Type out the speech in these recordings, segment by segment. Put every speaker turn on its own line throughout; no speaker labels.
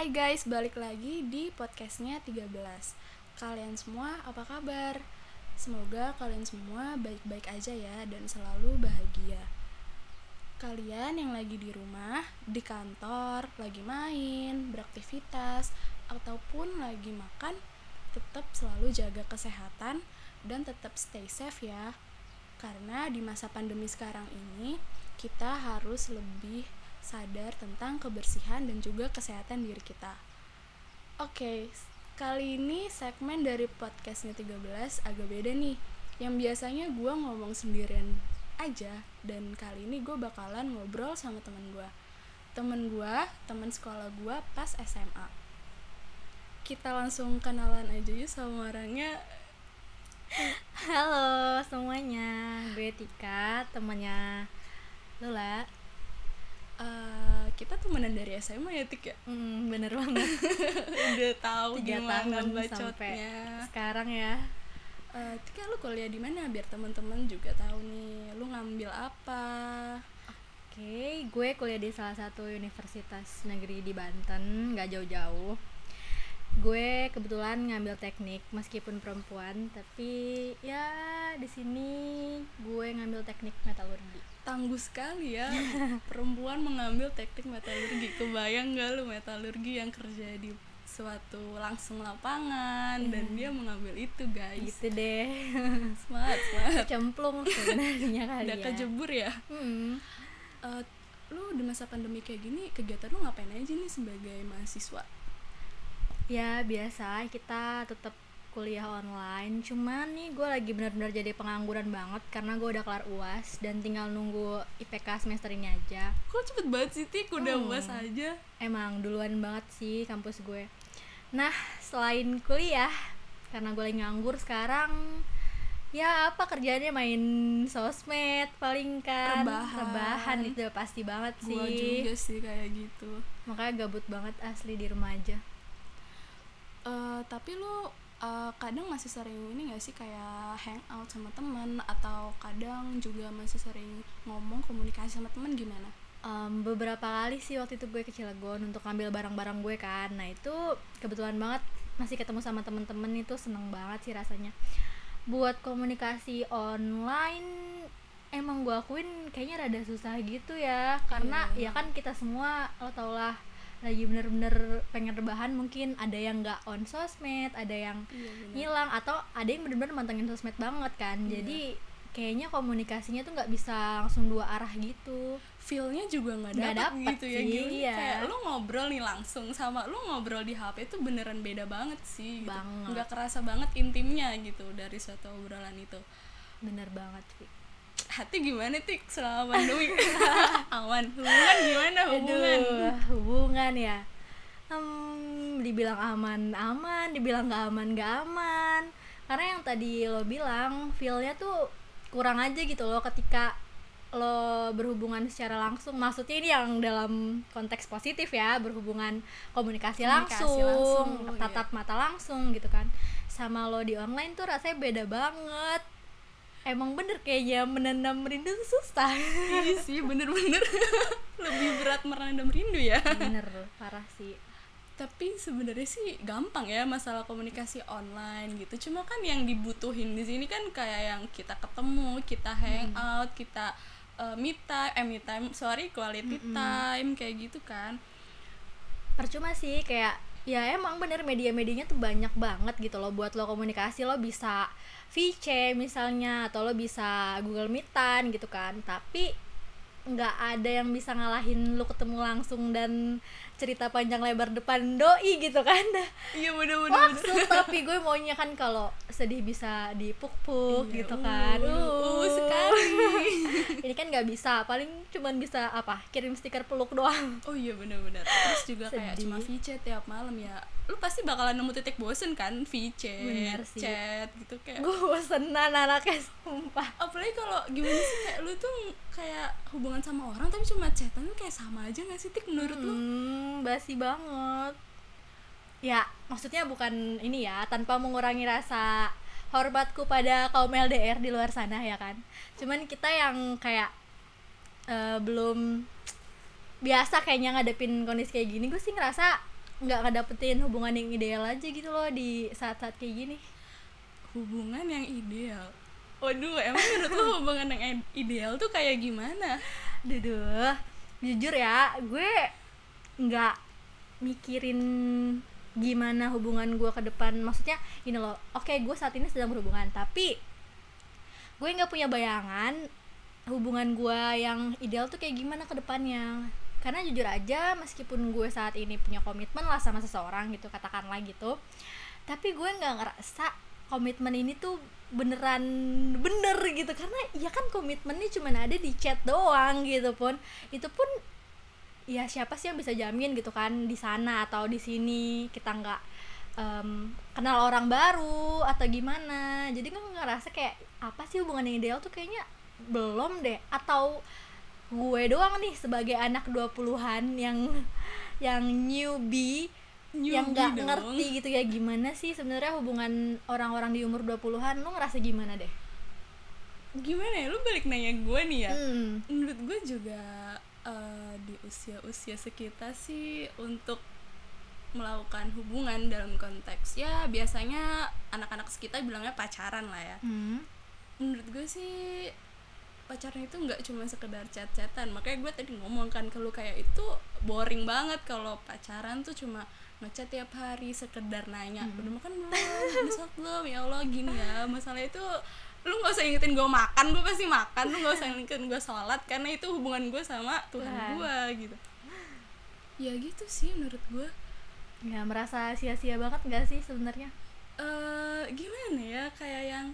Hai guys, balik lagi di podcastnya 13 Kalian semua apa kabar? Semoga kalian semua baik-baik aja ya dan selalu bahagia. Kalian yang lagi di rumah, di kantor, lagi main, beraktivitas, ataupun lagi makan Tetap selalu jaga kesehatan dan tetap stay safe ya. Karena di masa pandemi sekarang ini kita harus lebih sadar tentang kebersihan dan juga kesehatan diri kita. Oke, kali ini segmen dari podcastnya 13 agak beda nih. Yang biasanya gue ngomong sendirian aja dan kali ini gue bakalan ngobrol sama temen gue. Temen gue, temen sekolah gue pas SMA. Kita langsung kenalan aja yuk sama orangnya.
Halo semuanya, gue Tika, temannya Lula.
Uh, kita temenan dari SMA ya Tik ya?
Hmm, bener banget.
Udah tahu
Tiga
gimana
tahun
bacotnya.
sekarang ya.
Uh, Tika lu kuliah di mana biar teman-teman juga tahu nih lu ngambil apa
Oke, gue kuliah di salah satu universitas negeri di Banten, nggak jauh-jauh. Gue kebetulan ngambil teknik meskipun perempuan, tapi ya di sini gue ngambil teknik metalurgi.
Tangguh sekali ya. Perempuan mengambil teknik metalurgi. Kebayang gak lu metalurgi yang kerja di suatu langsung lapangan dan dia mengambil itu guys?
Gitu deh.
smart smart
Cemplung sebenarnya kali
udah
ya.
kejebur ya?
Hmm.
Eh, lu di masa pandemi kayak gini kegiatan lu ngapain aja nih sebagai mahasiswa?
Ya biasa kita tetap kuliah online. Cuman nih gue lagi benar-benar jadi pengangguran banget karena gue udah kelar uas dan tinggal nunggu IPK semester ini aja.
Kok cepet banget sih Tik udah
Hmm.
uas aja.
Emang duluan banget sih kampus gue. Nah selain kuliah karena gue lagi nganggur sekarang ya apa kerjaannya? Main sosmed paling kan.
Rebahan.
rebahan itu udah pasti banget sih.
gua juga sih kayak gitu.
Makanya gabut banget asli di rumah aja.
Eh, tapi lu eh, kadang masih sering ini gak sih kayak hangout sama temen atau kadang juga masih sering ngomong komunikasi sama temen gimana?
Em, beberapa kali sih waktu itu gue ke Cilegon untuk ngambil barang-barang gue kan nah itu kebetulan banget masih ketemu sama temen-temen itu seneng banget sih rasanya buat komunikasi online emang gue akuin kayaknya rada susah gitu ya karena
Iya.
ya kan kita semua lo tau lah lagi bener-bener pengen rebahan mungkin ada yang nggak on sosmed ada yang
Iya
ngilang atau ada yang bener-bener mantengin sosmed banget kan
Iya.
jadi kayaknya komunikasinya tuh nggak bisa langsung dua arah gitu
Feelnya juga nggak dapet,
dapet
gitu ya gimana?
iya.
Kayak lu ngobrol nih langsung sama lu ngobrol di HP itu beneran beda banget sih gitu.
Banget.
Nggak kerasa banget intimnya gitu dari suatu obrolan itu
bener banget sih
Hati gimana Tik? Selama pandemi? Aman. Hubungan gimana? Hubungan?
Aduh, hubungan ya. Hmm, dibilang aman aman. Dibilang gak aman gak aman. Karena yang tadi lo bilang feelnya tuh kurang aja gitu loh ketika lo berhubungan secara langsung. Maksudnya ini yang dalam konteks positif ya berhubungan komunikasi,
Komunikasi
langsung,
langsung, iya.
tatap mata langsung gitu kan. Sama lo di online tuh rasanya beda banget emang bener kayaknya menanam rindu tuh susah.
Iya sih bener-bener. Lebih berat merenam rindu ya.
Bener parah sih.
Tapi sebenarnya sih gampang ya masalah komunikasi online gitu. Cuma kan yang dibutuhin di sini kan kayak yang kita ketemu kita hangout kita uh, meet time eh meet time sorry quality time kayak gitu kan.
Percuma sih kayak ya emang bener media-medianya tuh banyak banget gitu loh. Buat lo komunikasi lo bisa VC misalnya atau lo bisa Google Meetan gitu kan. Tapi nggak ada yang bisa ngalahin lo ketemu langsung dan cerita panjang lebar depan doi gitu kan.
Iya bener-bener
maksud tapi gue maunya kan kalau sedih bisa dipuk-puk
Iya,
gitu
uh,
kan.
uh, sekali.
ini kan nggak bisa paling cuman bisa apa kirim stiker peluk doang.
Oh iya bener-bener. Terus juga kayak
Sedih.
cuma VC tiap malam ya lu pasti bakalan nemu titik bosen kan? VC
Bener
chat gitu kayak.
Gue bosenan anaknya sumpah.
Apalagi kalau gimana sih kayak lu tuh kayak hubungan sama orang tapi cuma chatan lu kayak sama aja gak sih tik? Menurut lu
Basi banget. Ya, maksudnya bukan ini ya, tanpa mengurangi rasa hormatku pada kaum LDR di luar sana ya kan. Cuman kita yang kayak eh, belum biasa kayaknya ngadepin kondisi kayak gini, gue sih ngerasa nggak ngedapetin hubungan yang ideal aja gitu loh di saat-saat kayak gini
hubungan yang ideal waduh emang menurut lo hubungan yang ideal tuh kayak gimana
Duduh, jujur ya, gue nggak mikirin gimana hubungan gue ke depan. Maksudnya gini loh, oke gue saat ini sedang berhubungan, tapi gue nggak punya bayangan hubungan gue yang ideal tuh kayak gimana ke depannya. Karena jujur aja, meskipun gue saat ini punya komitmen lah sama seseorang gitu, katakanlah gitu, tapi gue nggak ngerasa komitmen ini tuh beneran bener gitu karena ya kan komitmennya cuma ada di chat doang gitu pun itu pun ya siapa sih yang bisa jamin gitu kan di sana atau di sini kita nggak um, kenal orang baru atau gimana jadi gue ngerasa kayak apa sih hubungan yang ideal tuh kayaknya belum deh atau gue doang nih sebagai anak 20-an yang yang newbie yang nggak ngerti gitu ya gimana sih sebenarnya hubungan orang-orang di umur 20-an lu ngerasa gimana deh?
Gimana ya? Lu balik nanya gue nih ya.
Hmm.
Menurut gue juga uh, di usia-usia sekitar sih untuk melakukan hubungan dalam konteks ya biasanya anak-anak sekitar bilangnya pacaran lah ya.
Hmm.
Menurut gue sih pacaran itu nggak cuma sekedar chat-chatan makanya gue tadi ngomong kan kalau kayak itu boring banget kalau pacaran tuh cuma ngechat tiap hari sekedar nanya hmm. udah makan belum udah belum ya allah gini ya masalah itu lu nggak usah ingetin gue makan gue pasti makan. Lu nggak usah ingetin gue sholat karena itu hubungan gue sama Tuhan gue gitu. Ya gitu sih menurut gue
ya merasa sia-sia banget nggak sih sebenarnya?
Uh, gimana ya kayak yang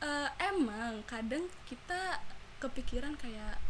uh, emang kadang kita kepikiran kayak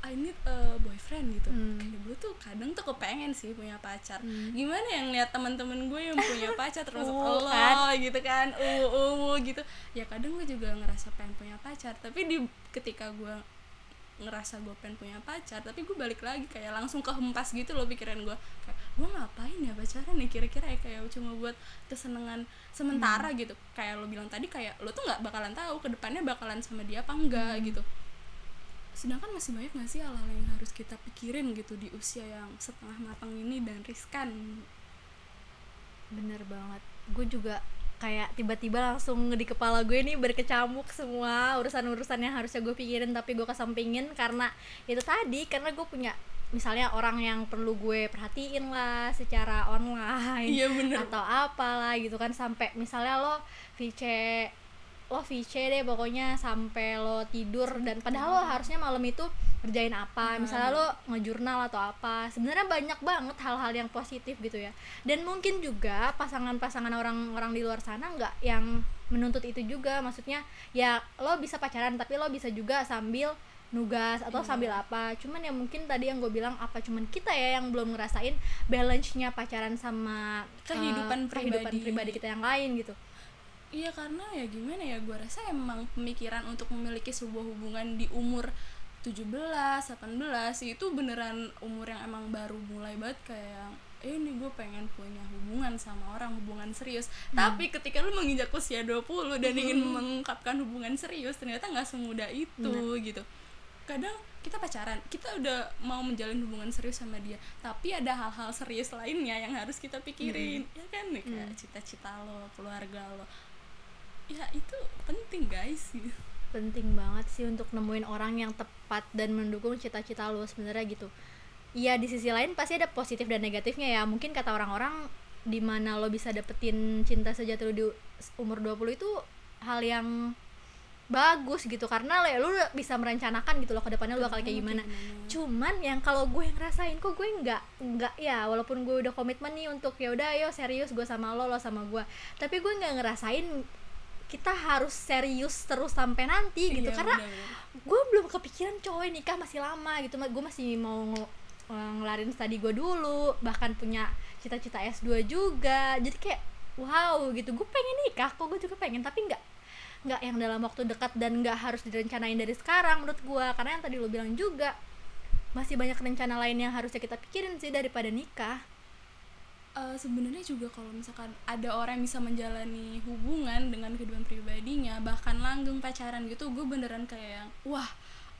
I need a boyfriend gitu hmm. kayak gue tuh kadang tuh kepengen sih punya pacar hmm. gimana yang lihat teman-teman gue yang punya pacar terus uh, lo kan? gitu kan uh, uh, gitu ya kadang gue juga ngerasa pengen punya pacar tapi di ketika gue ngerasa gue pengen punya pacar tapi gue balik lagi kayak langsung kehempas gitu loh pikiran gue kayak gue ngapain ya pacaran nih kira-kira ya kayak cuma buat kesenangan sementara hmm. gitu kayak lo bilang tadi kayak lo tuh nggak bakalan tahu ke depannya bakalan sama dia apa enggak hmm. gitu sedangkan masih banyak gak sih hal-hal yang harus kita pikirin gitu di usia yang setengah matang ini dan riskan
bener banget gue juga kayak tiba-tiba langsung di kepala gue nih berkecamuk semua urusan-urusan yang harusnya gue pikirin tapi gue kesampingin karena itu tadi karena gue punya misalnya orang yang perlu gue perhatiin lah secara online
iya, bener.
atau apalah gitu kan sampai misalnya lo VC lo VC deh pokoknya sampai lo tidur dan padahal lo harusnya malam itu kerjain apa hmm. misalnya lo ngejurnal atau apa sebenarnya banyak banget hal-hal yang positif gitu ya dan mungkin juga pasangan-pasangan orang-orang di luar sana nggak yang menuntut itu juga maksudnya ya lo bisa pacaran tapi lo bisa juga sambil nugas atau iya. sambil apa cuman ya mungkin tadi yang gue bilang apa cuman kita ya yang belum ngerasain balance-nya pacaran sama
kehidupan, uh, pribadi.
kehidupan pribadi kita yang lain gitu
iya karena ya gimana ya gue rasa emang pemikiran untuk memiliki sebuah hubungan di umur 17, 18 itu beneran umur yang emang baru mulai banget kayak eh ini gue pengen punya hubungan sama orang hubungan serius hmm. tapi ketika lu menginjak usia 20 dan hmm. ingin mengungkapkan hubungan serius ternyata nggak semudah itu hmm. gitu kadang kita pacaran kita udah mau menjalin hubungan serius sama dia tapi ada hal-hal serius lainnya yang harus kita pikirin hmm. ya kan nih kayak hmm. cita-cita lo keluarga lo ya itu penting guys.
Penting banget sih untuk nemuin orang yang tepat dan mendukung cita-cita lo sebenarnya gitu. Iya di sisi lain pasti ada positif dan negatifnya ya. Mungkin kata orang-orang di mana lo bisa dapetin cinta sejati lo di umur 20 itu hal yang bagus gitu. Karena lo, lo bisa merencanakan gitu loh ke depannya lo bakal kayak gimana. Cuman yang kalau gue yang ngerasain kok gue nggak nggak ya walaupun gue udah komitmen nih untuk ya udah ayo serius gue sama lo lo sama gue. Tapi gue nggak ngerasain kita harus serius terus sampai nanti gitu. Iya, karena gue belum kepikiran cowok nikah masih lama gitu. Gue masih mau ng ngelarin studi gue dulu bahkan punya cita-cita S2 juga. Jadi kayak wow gitu. Gue pengen nikah kok gue juga pengen. Tapi nggak nggak yang dalam waktu dekat dan nggak harus direncanain dari sekarang menurut gue karena yang tadi lo bilang juga masih banyak rencana lain yang harusnya kita pikirin sih daripada nikah
uh, sebenarnya juga kalau misalkan ada orang yang bisa menjalani hubungan dengan kehidupan pribadinya bahkan langgeng pacaran gitu gue beneran kayak wah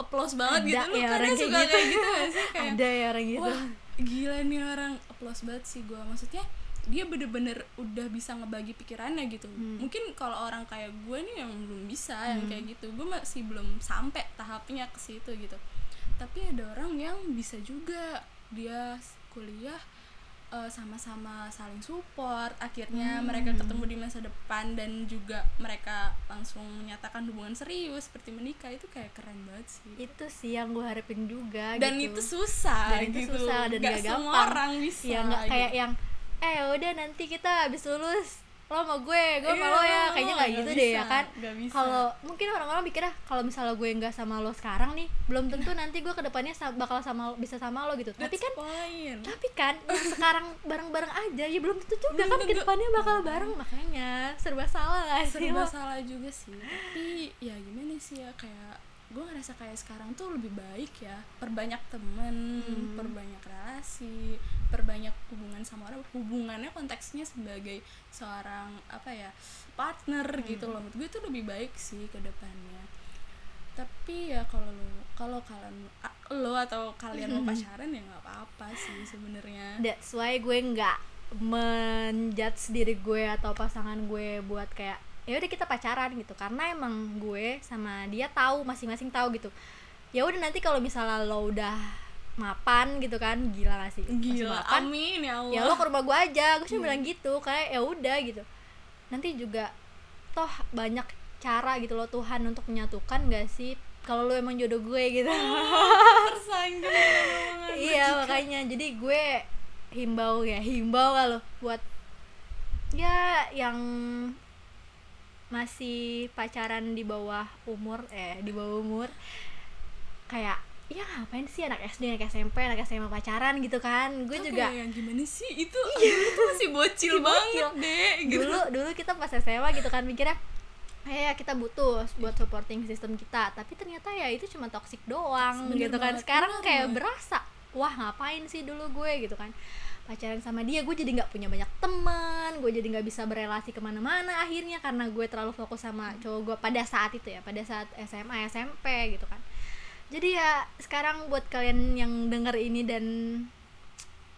applause banget
ada
gitu
ya orang kayak gitu.
kayak gitu sih? Kayak
ada ya orang gitu.
Wah gila nih orang. Applause banget sih gue. Maksudnya dia bener-bener udah bisa ngebagi pikirannya gitu.
Hmm.
mungkin kalau orang kayak gue nih yang belum bisa yang kayak gitu gue masih belum sampai tahapnya ke situ gitu. Tapi ada orang yang bisa juga. Dia kuliah eh, sama-sama saling support akhirnya
Hmm.
mereka ketemu di masa depan dan juga mereka langsung menyatakan hubungan serius seperti menikah itu kayak keren banget sih
itu sih yang gue harapin juga
dan
gitu.
itu susah
Dan itu
gitu
susah dan gak
semua
gampang.
orang bisa
ya nggak
gitu.
kayak yang eh udah nanti kita habis lulus lo sama gue gue sama
Iya,
lo ya. kayaknya nggak gitu deh ya kan? kalau mungkin orang-orang mikirnya kalau misalnya gue nggak sama lo sekarang nih belum tentu nanti gue ke depannya bakal sama bisa sama lo gitu. Tapi kan tapi kan sekarang bareng-bareng aja ya belum tentu juga
Belum
kan
tentu.
ke depannya bakal bareng. Makanya serba salah gak sih
serba
lo?
salah juga sih. Tapi ya gimana sih ya kayak gue ngerasa kayak sekarang tuh lebih baik ya perbanyak temen
Hmm.
perbanyak relasi perbanyak hubungan sama orang hubungannya konteksnya sebagai seorang apa ya partner
Hmm.
gitu loh menurut gue itu lebih baik sih ke depannya tapi ya kalau lo kalau kalian lo atau kalian mau pacaran ya nggak apa-apa sih sebenarnya
that's why gue nggak menjudge diri gue atau pasangan gue buat kayak ya udah kita pacaran gitu. Karena emang gue sama dia tahu masing-masing tahu gitu. Ya udah nanti kalau misalnya lo udah mapan gitu kan gila gak sih?
Gila
mapan,
amin ya Allah.
ya lo ke rumah gue aja. Gue cuma bilang gitu kayak ya udah gitu. Nanti juga toh banyak cara gitu loh Tuhan untuk menyatukan gak sih? Kalau lo emang jodoh gue gitu.
Tersanjung
iya makanya. Jadi gue himbau ya himbau kalau buat ya yang masih pacaran di bawah umur eh di bawah umur kayak ya ngapain sih anak SD anak SMP anak SMA pacaran? Gitu kan. Gue juga
yang gimana sih itu? Itu masih bocil
Masih
banget
bocil.
deh gitu.
dulu dulu kita pas SMA gitu kan mikirnya eh ya kita butuh buat supporting sistem kita. Tapi ternyata ya itu cuma toxic doang
Bener
gitu kan. sekarang kayak
banget.
berasa wah ngapain sih dulu gue? Gitu kan pacaran sama dia gue jadi nggak punya banyak teman gue jadi nggak bisa berelasi ke mana-mana akhirnya karena gue terlalu fokus sama cowok gue pada saat itu ya pada saat SMA SMP gitu kan. Jadi ya sekarang buat kalian yang denger ini dan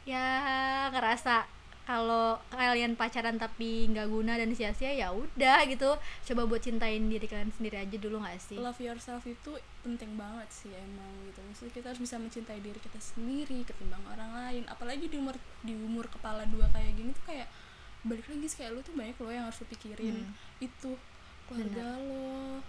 ya ngerasa kalau kalian pacaran tapi nggak guna dan sia-sia ya udah gitu. Coba buat cintain diri kalian sendiri aja dulu nggak sih?
Love yourself itu penting banget sih emang gitu. Maksudnya kita harus bisa mencintai diri kita sendiri ketimbang orang lain. Apalagi di umur di umur kepala dua kayak gini tuh kayak balik lagi sih, kayak lu tuh banyak lo yang harus lu pikirin.
Hmm.
itu keluarga lo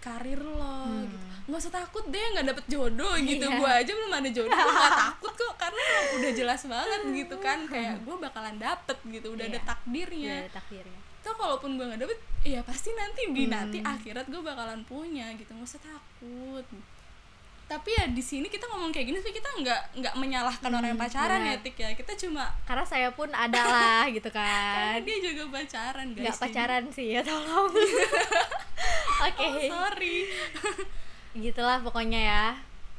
karir lo
Hmm.
gitu nggak usah takut deh nggak dapet jodoh gitu
Iya.
gua aja belum ada jodoh gua nggak takut kok karena udah jelas banget gitu kan kayak gua bakalan dapet gitu udah ada
Iya.
takdirnya
ya takdirnya
Tuh kalaupun gue nggak dapet, ya pasti nanti di
Hmm.
nanti akhirat gue bakalan punya gitu, nggak usah takut. Tapi ya di sini kita ngomong kayak gini, tapi kita nggak nggak menyalahkan orang yang
Hmm,
pacaran
benar.
ya, Tik ya. Kita cuma
karena saya pun ada lah gitu
karena
kan
dia juga pacaran guys.
nggak pacaran sih ya tolong oke
Oh, sorry.
gitulah pokoknya ya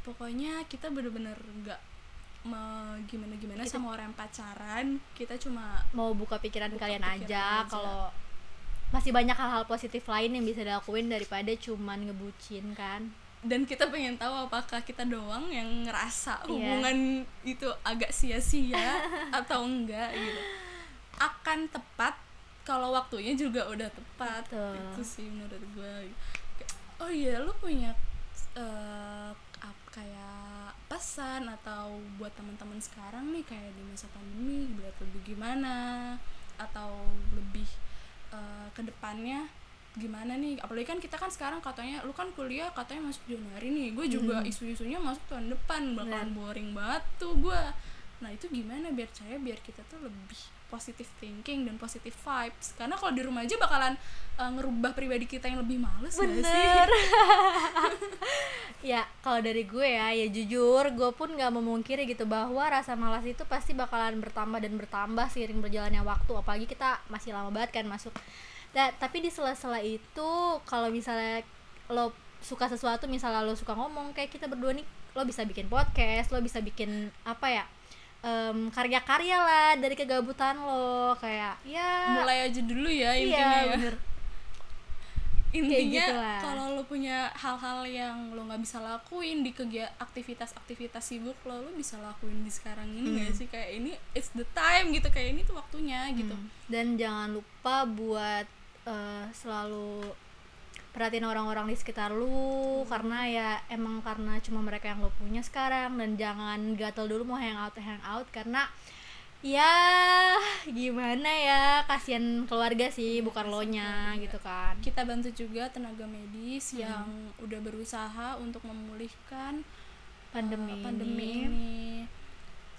Pokoknya kita bener-bener nggak me- gimana-gimana
Kita-
sama orang yang pacaran. Kita cuma
mau buka pikiran
Buka
kalian
pikiran
aja
aja.
kalau masih banyak hal-hal positif lain yang bisa dilakuin daripada cuman ngebucin kan
dan kita pengen tahu apakah kita doang yang ngerasa
Iya.
hubungan itu agak sia-sia atau enggak gitu akan tepat kalau waktunya juga udah tepat.
Betul.
itu sih menurut gue oh iya lu punya eh, ap- kayak pesan atau buat teman-teman sekarang nih kayak di masa pandemi buat lebih gimana? Atau lebih eh, ke depannya gimana nih? Apalagi kan kita kan sekarang katanya lu kan kuliah katanya masuk Januari nih. Gue juga
Hmm.
isu-isunya masuk tahun depan bakalan boring banget tuh gue nah itu gimana biar saya biar kita tuh lebih positive thinking dan positive vibes? Karena kalau di rumah aja bakalan eh, ngerubah pribadi kita yang lebih males
bener. Ya kalau dari gue ya ya jujur gue pun nggak memungkiri gitu bahwa rasa malas itu pasti bakalan bertambah dan bertambah seiring berjalannya waktu. Apalagi kita masih lama banget kan masuk. Nah, tapi di sela-sela itu kalau misalnya lo suka sesuatu misalnya lo suka ngomong kayak kita berdua nih lo bisa bikin podcast lo bisa bikin apa ya em, karya-karya lah dari kegabutan lo kayak ya
mulai aja dulu ya
iya
intinya ya.
bener.
Intinya
gitulah.
kalau lo punya hal-hal yang lo nggak bisa lakuin di kegiatan aktivitas-aktivitas sibuk lo lo bisa lakuin di sekarang ini nggak sih? Kayak ini it's the time gitu kayak ini tuh waktunya gitu.
Hmm. dan jangan lupa buat eh, selalu perhatiin orang-orang di sekitar lu karena ya emang karena cuma mereka yang lo punya sekarang dan jangan gatel dulu mau hangout hangout karena ya gimana ya kasihan keluarga sih bukan lo nya gitu kan
kita bantu juga tenaga medis yang udah berusaha untuk memulihkan
Pandemi
uh, pandemi
ini.
ini.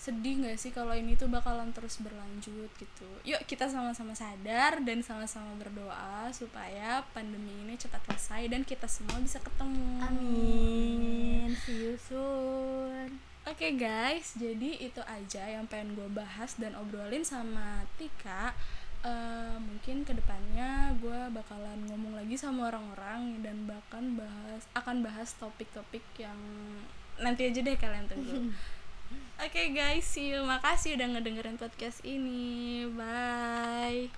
Sedih nggak sih kalau ini tuh bakalan terus berlanjut gitu? Yuk kita sama-sama sadar dan sama-sama berdoa supaya pandemi ini cepat selesai dan kita semua bisa ketemu.
Amin. See you soon.
Oke guys, jadi itu aja yang pengen gue bahas dan obrolin sama Tika. Eh, mungkin ke depannya gue bakalan ngomong lagi sama orang-orang dan bahkan bahas akan bahas topik-topik yang nanti aja deh kalian tunggu. Oke okay, guys, see you. Makasih udah ngedengerin podcast ini. Bye.